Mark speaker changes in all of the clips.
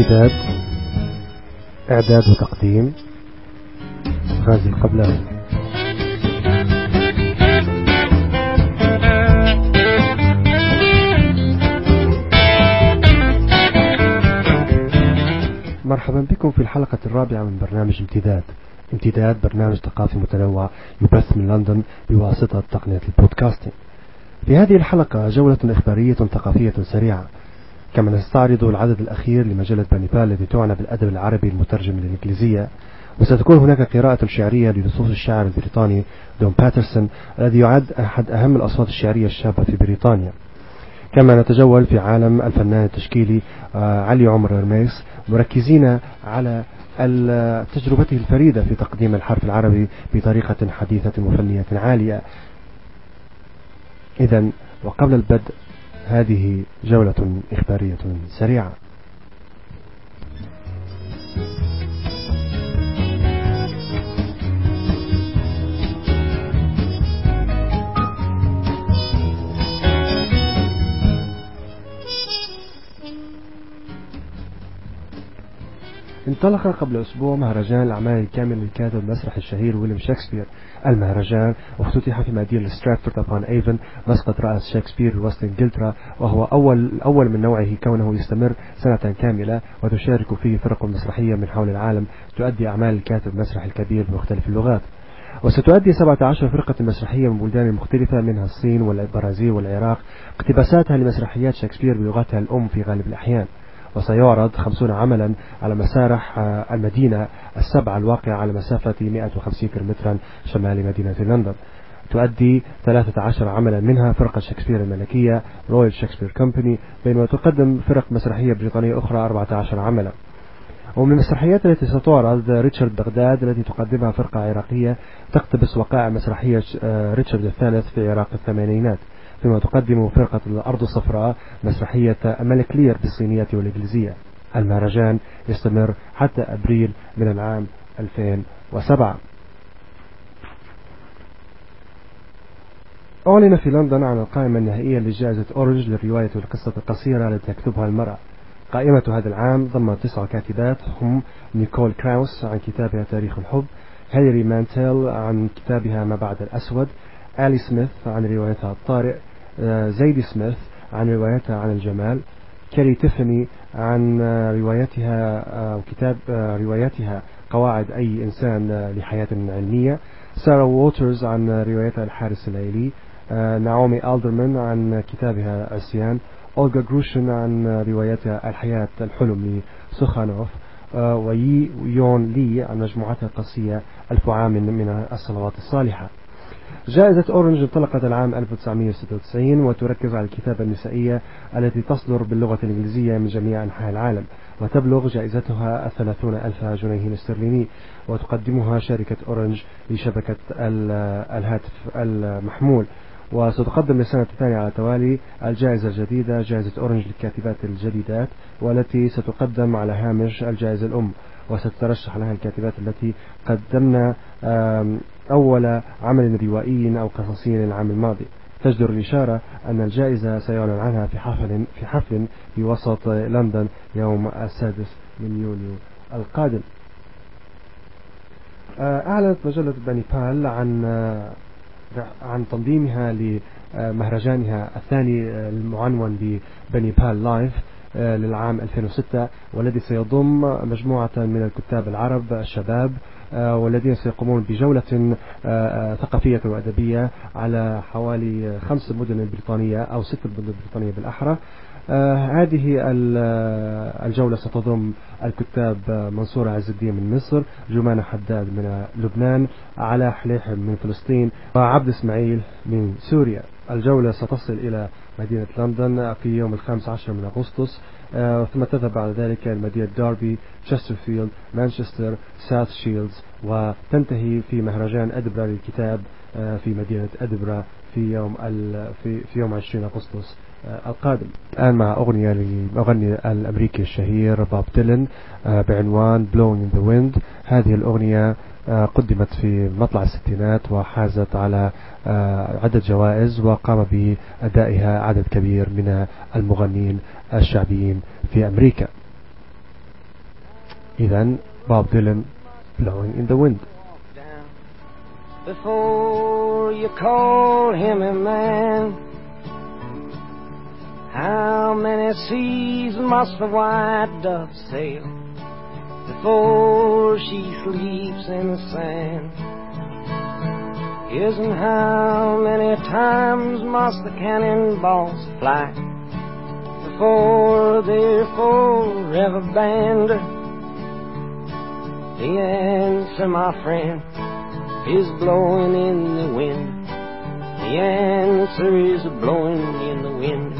Speaker 1: امتداد إعداد وتقديم غازي القبلاني. مرحبا بكم في الحلقة الرابعة من برنامج امتداد. امتداد برنامج ثقافي متنوع يبث من لندن بواسطة تقنية البودكاستنج في هذه الحلقة جولة إخبارية ثقافية سريعة كما نستعرض العدد الأخير لمجلة بانيبال التي تعنى بالأدب العربي المترجم للإنجليزية وستكون هناك قراءة شعرية لنصوص الشاعر البريطاني دون باترسون الذي يعد أحد أهم الأصوات الشعرية الشابة في بريطانيا. كما نتجول في عالم الفنان التشكيلي آه، علي عمر رميس مركزين على تجربته الفريدة في تقديم الحرف العربي بطريقة حديثة وفنية عالية. إذا وقبل البدء هذه جولة إخبارية سريعة. انطلق قبل أسبوع مهرجان الأعمال الكامل للكاتب المسرح الشهير ويليام شكسبير. المهرجان أفتتح في مدينة ستراتفورد أبون ايفن مسقط رأس شكسبير بوسط إنجلترا وهو أول أول من نوعه كونه يستمر سنة كاملة وتشارك فيه فرق مسرحية من حول العالم تؤدي أعمال الكاتب المسرح الكبير بمختلف اللغات. وستؤدي 17 فرقة مسرحية من بلدان مختلفة منها الصين والبرازيل والعراق اقتباساتها لمسرحيات شكسبير بلغتها الأم في غالب الأحيان. وسيعرض خمسون عملا على مسارح آه، المدينة السبعة الواقعة على مسافة 150 كيلومترا شمال مدينة لندن. تؤدي 13 عملا منها فرقة شكسبير الملكية Royal Shakespeare Company بينما تقدم فرق مسرحية بريطانية أخرى 14 عملا. ومن المسرحيات التي ستعرض ريتشارد بغداد التي تقدمها فرقة عراقية تقتبس وقائع مسرحية آه، ريتشارد الثالث في عراق الثمانينات. فيما تقدم فرقة الأرض الصفراء مسرحية ملك لير بالصينية والإنجليزية. المهرجان يستمر حتى أبريل من العام 2007 أعلن في لندن عن القائمة النهائية لجائزة أورنج للرواية والقصة القصيرة التي تكتبها المرأة. قائمة هذا العام ضمت تسع كاتبات هم نيكول كراوس عن كتابها تاريخ الحب هيلري مانتيل عن كتابها ما بعد الأسود آلي سميث عن روايتها الطارئ زيدي سميث عن روايتها عن الجمال كاري تيفاني عن آه، روايتها أو آه، كتاب روايتها قواعد أي إنسان لحياة علمية. سارة ووترز عن روايتها الحارس الليلي نعومي ألدرمان عن كتابها عصيان أولغا جروشن عن روايتها الحياة الحلم لسخانوف ويي يون لي عن مجموعتها القصية ألف عام من الصلوات الصالحة. جائزة أورنج انطلقت العام 1996 وتركز على الكتابة النسائية التي تصدر باللغة الإنجليزية من جميع أنحاء العالم وتبلغ جائزتها الثلاثون ألف جنيه استرليني وتقدمها شركة أورنج لشبكة الهاتف المحمول. وستقدم للسنة الثانية على التوالي الجائزة الجديدة جائزة أورنج للكاتبات الجديدات والتي ستقدم على هامش الجائزة الأم. وستترشح لها الكاتبات التي قدمن أول عمل روائي أو قصصي للعام الماضي تجدر الإشارة أن الجائزة سيعلن عنها في حفل في حفل في وسط لندن يوم السادس من يوليو القادم. آه، أعلنت مجلة بانيبال عن آه، عن تنظيمها لمهرجانها الثاني آه، المعنون ب Banipal Live للعام 2006 والذي سيضم مجموعة من الكتاب العرب الشباب آه، والذين سيقومون بجولة آه، آه، ثقافية وأدبية على حوالي خمس مدن بريطانية أو ست مدن بريطانية بالأحرى. هذه الجولة ستضم الكتاب منصور عز الدين من مصر جمانة حداد من لبنان علاء حليح من فلسطين وعبد إسماعيل من سوريا. الجولة ستصل إلى مدينة لندن في يوم الخامس عشر من أغسطس. آه، ثم تذهب بعد ذلك إلى مدينة داربي تشسترفيلد مانشستر ساوث شيلدز وتنتهي في مهرجان أدنبرا للكتاب آه، في مدينة أدنبرا في يوم في في يوم 20 أغسطس آه، القادم. الآن مع أغنية للمغني الأمريكي الشهير بوب ديلن بعنوان Blowing in the Wind. هذه الأغنية قدمت في مطلع الستينات وحازت على عدة جوائز وقام بأدائها عدد كبير من المغنين الشعبيين في أمريكا. إذا بوب ديلن Blowing in the Wind.
Speaker 2: Before you call him a man How many seas must the white dove sail? Before she sleeps in the sand Isn't how many times must the cannonballs fly Before they're forever banned The answer, my friend, is blowing in the wind. The answer is blowing in the wind.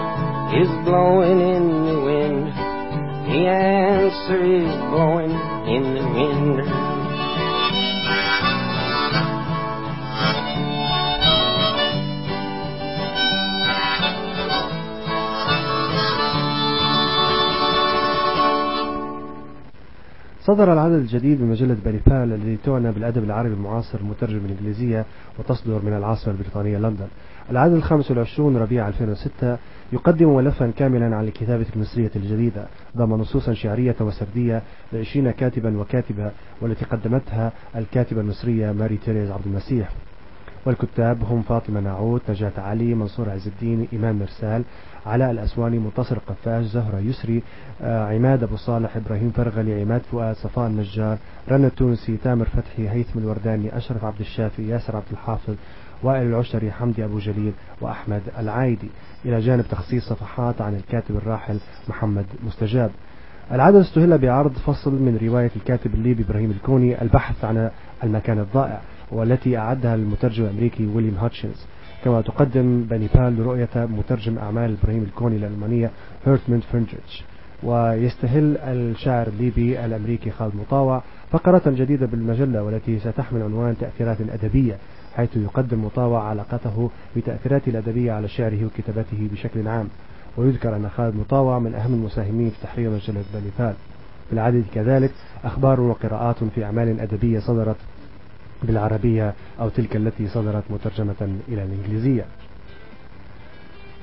Speaker 2: is blowing in the wind. The answer is blowing in the wind.
Speaker 1: صدر العدد الجديد من مجلة باريفال الذي تعنى بالأدب العربي المعاصر مترجم بالإنجليزية وتصدر من العاصمة البريطانية لندن. العدد الخامس والعشرون ربيع 2006 يقدم ملفا كاملا عن الكتابة المصرية الجديدة ضم نصوصا شعرية وسردية لعشرين كاتبا وكاتبة والتي قدمتها الكاتبة المصرية ماري تيريز عبد المسيح والكتاب هم فاطمة ناعود نجاة علي منصور عز الدين إمام مرسال علاء الأسواني منتصر قفاش زهرة يسري آه، عماد أبو صالح إبراهيم فرغلي عماد فؤاد صفاء النجار رنا التونسي تامر فتحي هيثم الورداني أشرف عبد الشافي ياسر عبد الحافظ وائل العشري حمدي أبو جليل وأحمد العايدي. إلى جانب تخصيص صفحات عن الكاتب الراحل محمد مستجاب. العدد استهل بعرض فصل من رواية الكاتب الليبي إبراهيم الكوني البحث عن المكان الضائع. والتي أعدها المترجم الأمريكي ويليام هاتشنز كما تقدم بانيبال رؤية مترجم أعمال إبراهيم الكوني الألمانية هارتموت فيندريش ويستهل الشاعر الليبي الأمريكي خالد مطاوع فقرة جديدة بالمجلة والتي ستحمل عنوان تأثيرات أدبية حيث يقدم مطاوع علاقته بتأثيراته الأدبية على شعره وكتابته بشكل عام. ويذكر أن خالد مطاوع من أهم المساهمين في تحرير مجلة بانيبال في العدد كذلك أخبار وقراءات في أعمال أدبية صدرت بالعربية أو تلك التي صدرت مترجمة إلى الإنجليزية.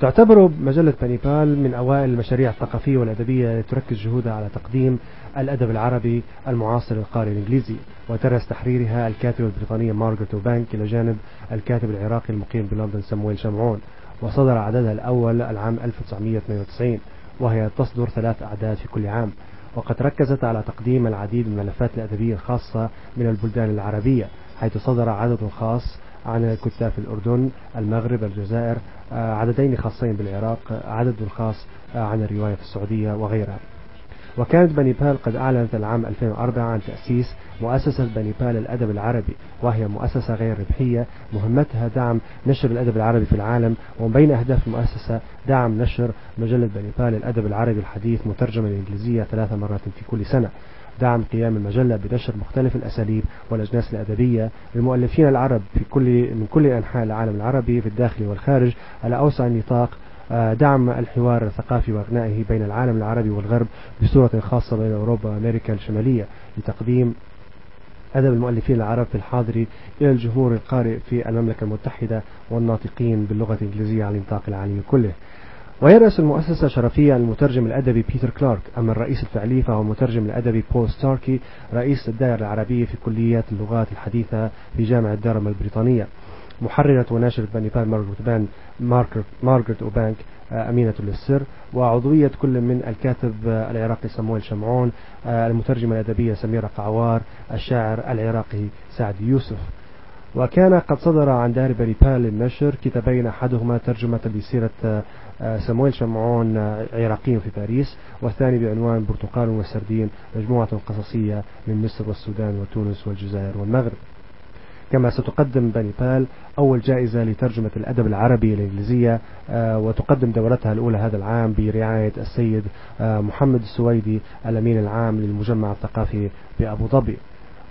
Speaker 1: تعتبر مجلة بانيبال من أوائل المشاريع الثقافية والأدبية التي تركز جهودها على تقديم الأدب العربي المعاصر للقارئ الإنجليزي وترأس تحريرها الكاتبة البريطانية مارغريت أوبانك إلى جانب الكاتب العراقي المقيم بلندن سمويل شمعون وصدر عددها الأول العام 1992 وهي تصدر ثلاث أعداد في كل عام. وقد ركزت على تقديم العديد من الملفات الأدبية الخاصة من البلدان العربية. حيث صدر عدد خاص عن كتاب الأردن المغرب الجزائر آه، عددين خاصين بالعراق عدد خاص آه، عن الرواية في السعودية وغيرها. وكانت بني بال قد أعلنت العام 2004 عن تأسيس مؤسسة بني بال للأدب العربي وهي مؤسسة غير ربحية مهمتها دعم نشر الأدب العربي في العالم ومن بين أهداف المؤسسة دعم نشر مجلة بني بال للأدب العربي الحديث مترجمة الإنجليزية ثلاث مرات في كل سنة. دعم قيام المجلة بنشر مختلف الأساليب والأجناس الأدبية للمؤلفين العرب في كل من كل أنحاء العالم العربي في الداخل والخارج على أوسع نطاق آه، دعم الحوار الثقافي وإغنائه بين العالم العربي والغرب بصورة خاصة بين أوروبا وأمريكا الشمالية لتقديم أدب المؤلفين العرب في الحاضر إلى الجمهور القارئ في المملكة المتحدة والناطقين باللغة الإنجليزية على النطاق العالمي كله. ويرأس المؤسسة شرفيا المترجم الأدبي بيتر كلارك. أما الرئيس الفعلي فهو المترجم الأدبي بول ستاركي رئيس الدائرة العربية في كلية اللغات الحديثة في جامعة دارم البريطانية. محررة وناشرة بنيبال مارغريت بان مارغريت أوبانك آه، أمينة للسر. وعضوية كل من الكاتب آه، العراقي سمويل شمعون آه، المترجمة الأدبية سميرة قعوار الشاعر العراقي سعد يوسف. وكان قد صدر عن دار بنيبال للنشر كتابين أحدهما ترجمة لسيرة سمويل شمعون عراقي في باريس والثاني بعنوان برتقال وسردين مجموعة قصصية من مصر والسودان وتونس والجزائر والمغرب. كما ستقدم بنيبال أول جائزة لترجمة الأدب العربي الإنجليزية آه، وتقدم دورتها الأولى هذا العام برعاية السيد آه، محمد السويدي الأمين العام للمجمع الثقافي بأبو ظبي.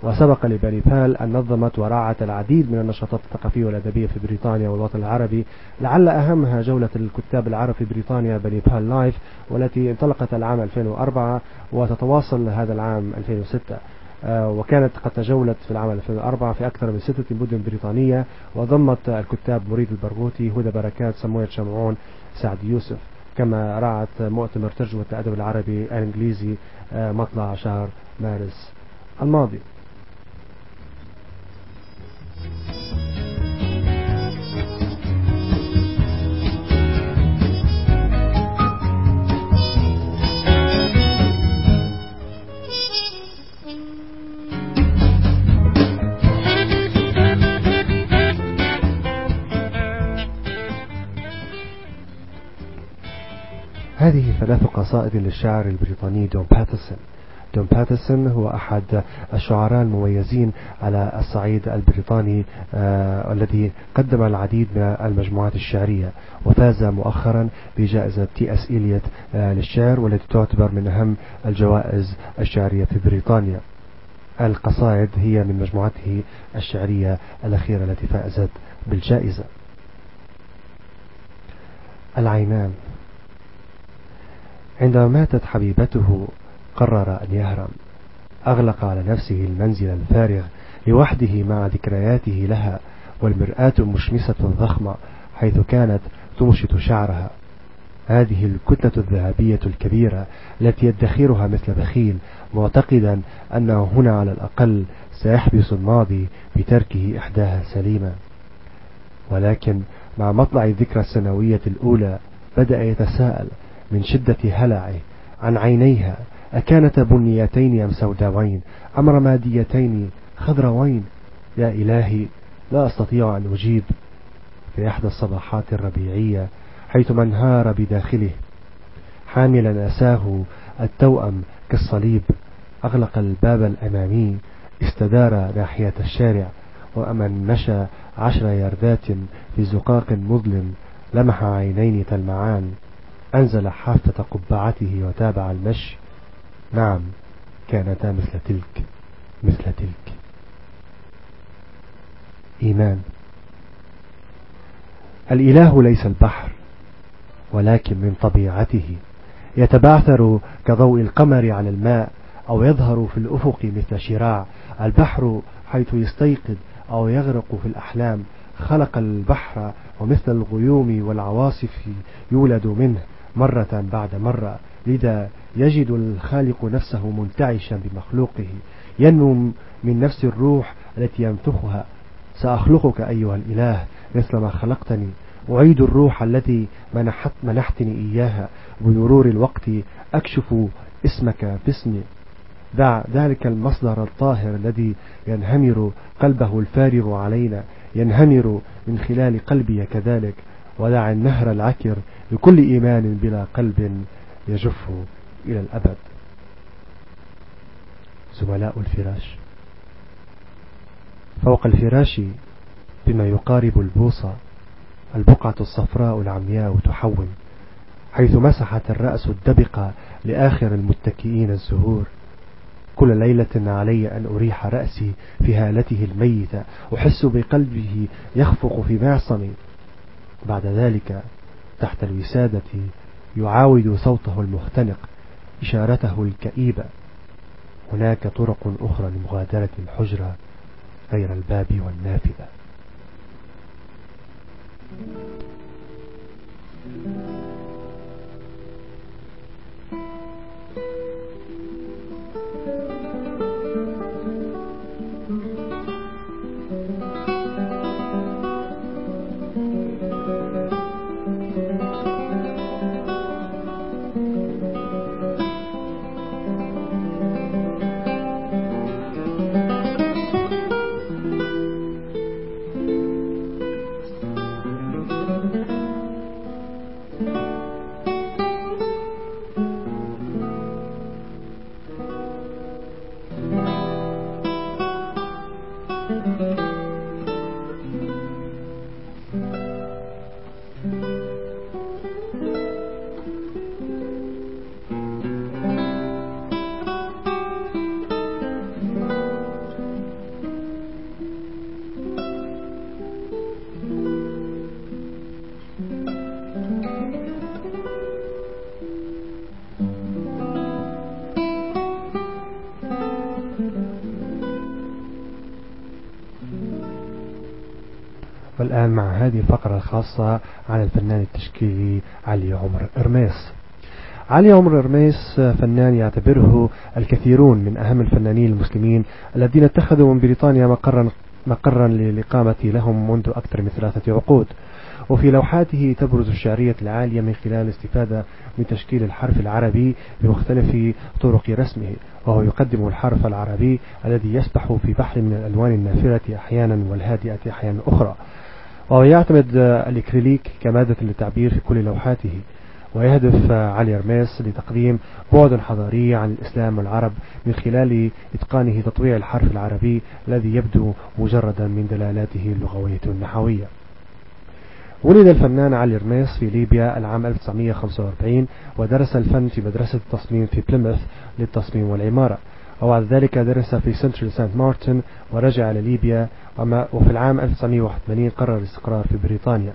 Speaker 1: وسبق لبنيبال أن نظمت وراعت العديد من النشاطات الثقافية والأدبية في بريطانيا والوطن العربي. لعل أهمها جولة الكتاب العرب في بريطانيا بنيبال لايف والتي انطلقت العام 2004 وتتواصل هذا العام 2006 آه، وكانت قد تجولت في العام 2004 في أكثر من ستة مدن بريطانية وضمت الكتاب مريد البرغوثي هدى بركات سمويل شمعون سعد يوسف. كما رعت مؤتمر ترجمة الأدب العربي الإنجليزي آه، مطلع شهر مارس الماضي. ثلاث قصائد للشاعر البريطاني دون باترسون. دون باترسون هو أحد الشعراء المميزين على الصعيد البريطاني آه الذي قدم العديد من المجموعات الشعرية وفاز مؤخرا بجائزة تي إس إليوت آه للشعر والتي تعتبر من أهم الجوائز الشعرية في بريطانيا. القصائد هي من مجموعته الشعرية الأخيرة التي فازت بالجائزة. العينان. عندما ماتت حبيبته قرر أن يهرم أغلق على نفسه المنزل الفارغ لوحده مع ذكرياته لها والمرآة مشمسة ضخمة حيث كانت تمشط شعرها. هذه الكتلة الذهبية الكبيرة التي يدخرها مثل بخيل معتقدا أنه هنا على الأقل سيحبس الماضي بتركه إحداها سليمة. ولكن مع مطلع الذكرى السنوية الأولى بدأ يتساءل من شدة هلعه عن عينيها أكانتا بنيتين أم سوداوين أم رماديتين خضروين. يا إلهي لا أستطيع أن أجيب في إحدى الصباحات الربيعية حيث انهار بداخله حاملا أساه التوأم كالصليب. أغلق الباب الأمامي استدار ناحية الشارع وأمن مشى عشر يردات في زقاق مظلم لمح عينين تلمعان. أنزل حافة قبعته وتابع المشي نعم كانتا مثل تلك مثل تلك. إيمان. الإله ليس البحر ولكن من طبيعته. يتبعثر كضوء القمر على الماء أو يظهر في الأفق مثل شراع. البحر حيث يستيقظ أو يغرق في الأحلام. خلق البحر ومثل الغيوم والعواصف يولد منه. مرة بعد مرة. لذا يجد الخالق نفسه منتعشا بمخلوقه. ينمو من نفس الروح التي ينفخها. سأخلقك أيها الإله مثلما خلقتني. أعيد الروح التي منحت منحتني إياها. بمرور الوقت أكشف اسمك باسمي. دع ذلك المصدر الطاهر الذي ينهمر قلبه الفارغ علينا. ينهمر من خلال قلبي كذلك. ودع النهر العكر لكل إيمان بلا قلب يجف إلى الأبد. زملاء الفراش. فوق الفراش بما يقارب البوصة البقعة الصفراء العمياء تحون حيث مسحت الرأس الدبق لآخر المتكئين الزهور. كل ليلة علي أن أريح رأسي في هالته الميتة أحس بقلبه يخفق في معصمي. بعد ذلك تحت الوسادة يعاود صوته المختنق إشارته الكئيبة. هناك طرق أخرى لمغادرة الحجرة غير الباب والنافذة. والآن مع هذه الفقرة الخاصة عن الفنان التشكيلي علي عمر إرميس. علي عمر إرميس فنان يعتبره الكثيرون من أهم الفنانين المسلمين الذين اتخذوا من بريطانيا مقرا مقرا للإقامة لهم منذ أكثر من ثلاثة عقود. وفي لوحاته تبرز الشعرية العالية من خلال الاستفادة من تشكيل الحرف العربي بمختلف طرق رسمه وهو يقدم الحرف العربي الذي يسبح في بحر من الألوان النافرة أحيانا والهادئة أحيانا أخرى. وهو يعتمد الإكريليك كمادة للتعبير في كل لوحاته ويهدف علي ارميس لتقديم بعد حضاري عن الإسلام والعرب من خلال إتقانه تطويع الحرف العربي الذي يبدو مجردا من دلالاته اللغوية والنحوية ولد الفنان علي رميس في ليبيا العام 1945 ودرس الفن في مدرسة التصميم في بليموث للتصميم والعمارة. وبعد ذلك درس في سنترال سانت مارتن ورجع لليبيا وفي العام 1981 قرر الاستقرار في بريطانيا.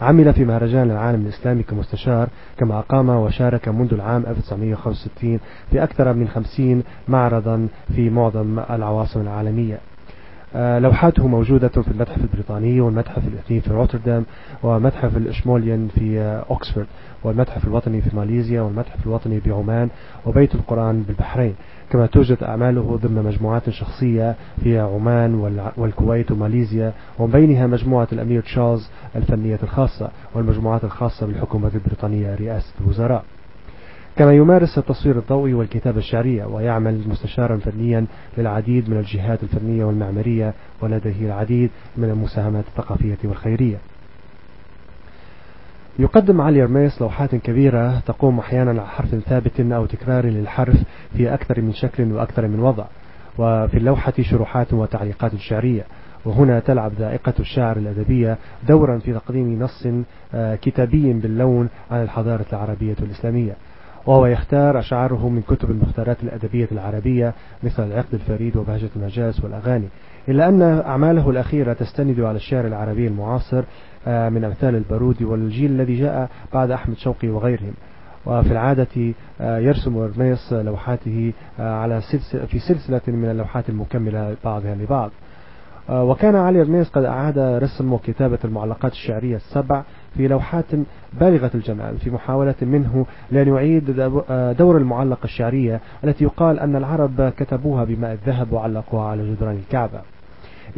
Speaker 1: عمل في مهرجان العالم الإسلامي كمستشار كما أقام وشارك منذ العام 1965 في أكثر من 50 معرضا في معظم العواصم العالمية. آه، لوحاته موجودة في المتحف البريطاني والمتحف الاثنين في روتردام ومتحف الإشموليان في آه، اوكسفورد والمتحف الوطني في ماليزيا والمتحف الوطني بعمان وبيت القرآن بالبحرين. كما توجد أعماله ضمن مجموعات شخصية في عمان والكويت وماليزيا ومن بينها مجموعة الأمير تشارلز الفنية الخاصة والمجموعات الخاصة بالحكومة البريطانية رئاسة الوزراء. كما يمارس التصوير الضوئي والكتابة الشعرية ويعمل مستشارا فنيا للعديد من الجهات الفنية والمعمارية ولديه العديد من المساهمات الثقافية والخيرية. يقدم علي رميس لوحات كبيرة تقوم أحيانا على حرف ثابت أو تكرار للحرف في أكثر من شكل وأكثر من وضع وفي اللوحة شروحات وتعليقات شعرية. وهنا تلعب ذائقة الشعر الأدبية دورا في تقديم نص آه، كتابي باللون عن الحضارة العربية والإسلامية وهو يختار أشعاره من كتب المختارات الأدبية العربية مثل العقد الفريد وبهجة المجاز والأغاني. إلا أن أعماله الأخيرة تستند على الشعر العربي المعاصر من أمثال البارودي والجيل الذي جاء بعد أحمد شوقي وغيرهم. وفي العادة آه، يرسم إرميس لوحاته آه، على سلسلة في سلسلة من اللوحات المكملة بعضها لبعض. وكان علي إرميس قد أعاد رسم وكتابة المعلقات الشعرية السبع في لوحات بالغة الجمال في محاولة منه لأن يعيد دور المعلقة الشعرية التي يقال أن العرب كتبوها بماء الذهب وعلقوها على جدران الكعبة.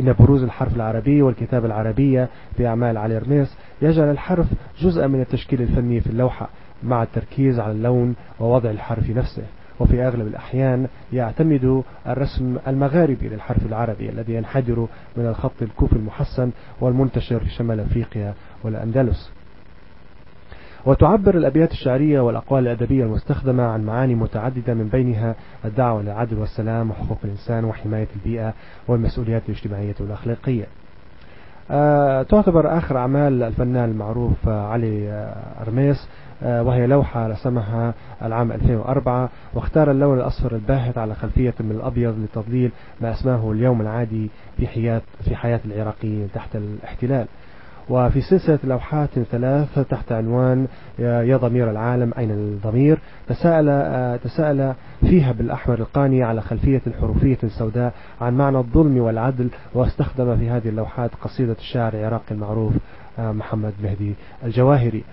Speaker 1: إن بروز الحرف العربي والكتابة العربية في أعمال علي رميس يجعل الحرف جزءا من التشكيل الفني في اللوحة مع التركيز على اللون ووضع الحرف نفسه. وفي أغلب الأحيان يعتمد الرسم المغاربي للحرف العربي الذي ينحدر من الخط الكوفي المحسن والمنتشر في شمال أفريقيا والأندلس. وتعبر الأبيات الشعرية والأقوال الأدبية المستخدمة عن معاني متعددة من بينها الدعوة للعدل والسلام وحقوق الإنسان وحماية البيئة والمسؤوليات الاجتماعية والأخلاقية. آه، تعتبر آخر أعمال الفنان المعروف علي آه، أرميس آه، وهي لوحة رسمها العام 2004 واختار اللون الأصفر الباهت على خلفية من الأبيض لتضليل ما أسماه اليوم العادي في حياة في حياة العراقيين تحت الاحتلال. وفي سلسلة لوحات ثلاث تحت عنوان يا ضمير العالم أين الضمير؟ تساءل, تساءل فيها بالأحمر القاني على خلفية حروفية سوداء عن معنى الظلم والعدل واستخدم في هذه اللوحات قصيدة الشاعر العراقي المعروف محمد مهدي الجواهري.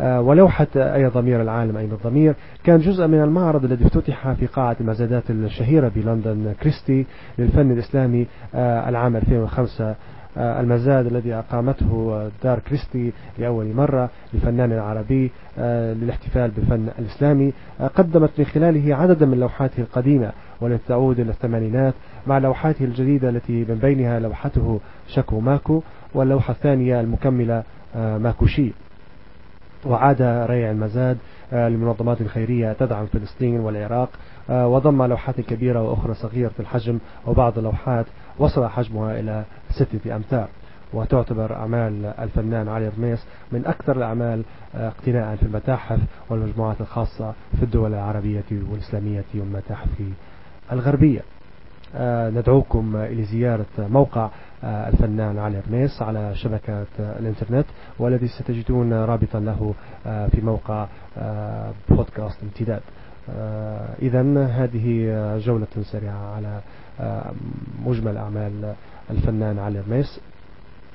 Speaker 1: ولوحة أي ضمير العالم أين الضمير؟ كان جزءا من المعرض الذي افتتح في قاعة المزادات الشهيرة بلندن كريستي للفن الإسلامي العام 2005 آه، المزاد الذي أقامته دار كريستي لأول مرة لفنان عربي آه، للاحتفال بالفن الإسلامي آه، قدمت من خلاله عددا من لوحاته القديمة والتي تعود إلى الثمانينات مع لوحاته الجديدة التي من بينها لوحته شكو ماكو واللوحة الثانية المكملة ماكوشي وعاد ريع المزاد لمنظمات خيرية تدعم فلسطين والعراق وضم لوحات كبيرة وأخرى صغيرة الحجم وبعض اللوحات وصل حجمها إلى ستة أمتار وتعتبر أعمال الفنان علي رميس من أكثر الأعمال اقتناء في المتاحف والمجموعات الخاصة في الدول العربية والإسلامية والمتاحف الغربية. آه، ندعوكم إلى زيارة موقع آه، الفنان علي رميس على شبكة الإنترنت والذي ستجدون رابطا له آه، في موقع بودكاست امتداد. إذا هذه جولة سريعة على مجمل أعمال الفنان علي رميس.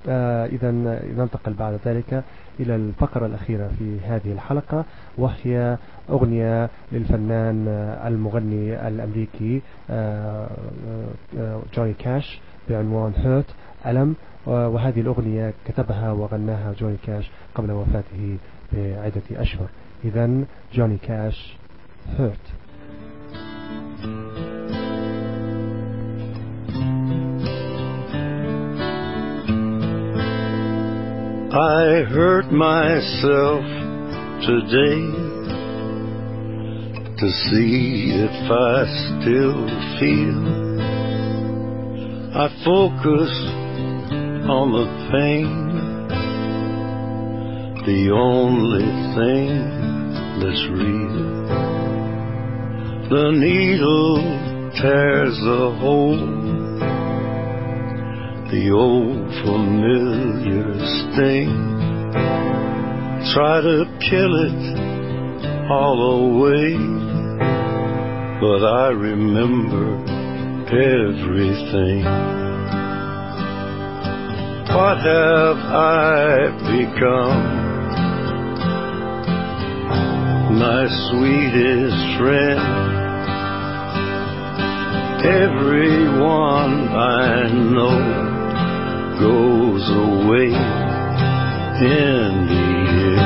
Speaker 1: آه، إذا ننتقل بعد ذلك إلى الفقرة الأخيرة في هذه الحلقة وهي أغنية للفنان المغني الأمريكي آه، آه، جوني كاش بعنوان هيرت ألم. وهذه الأغنية كتبها وغناها جوني كاش قبل وفاته بعدة أشهر. إذا جوني كاش hurt.
Speaker 3: I hurt myself today to see if I still feel. I focus on the pain, the only thing real. The needle tears a hole the old familiar sting. Try to kill it all away, but I remember everything. What have I become? My sweetest friend everyone I know goes away in the end.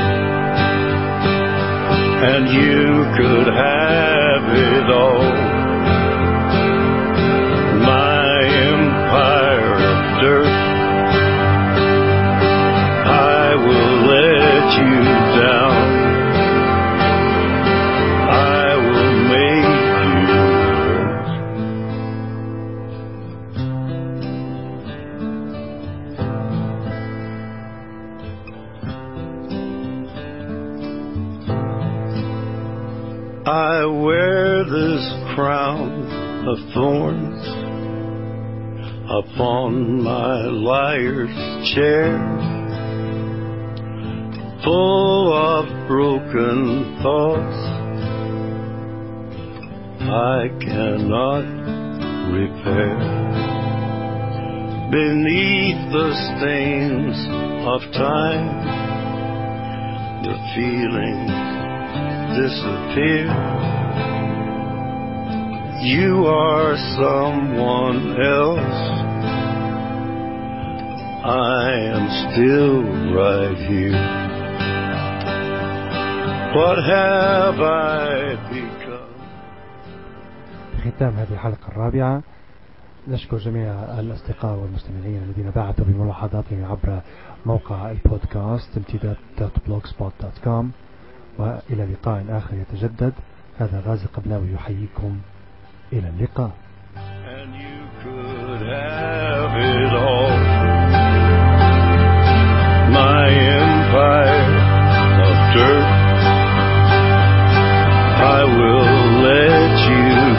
Speaker 3: And you could have it all. My empire of dirt. I will let you upon my liar's chair, full of broken thoughts I cannot repair. Beneath the stains of time, the feelings disappear. You are someone else. I am still right here. What have I become?
Speaker 1: ختام هذه الحلقة الرابعة. نشكر جميع الأصدقاء والمستمعين الذين بعثوا بملاحظاتهم عبر موقع البودكاست امتداد.blogspot.com وإلى لقاء آخر يتجدد. هذا غازي قبلاوي يحييكم. إلى اللقاء.
Speaker 3: And you could have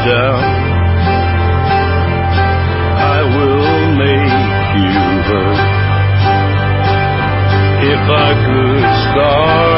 Speaker 3: down. I will make you hurt. If I could start.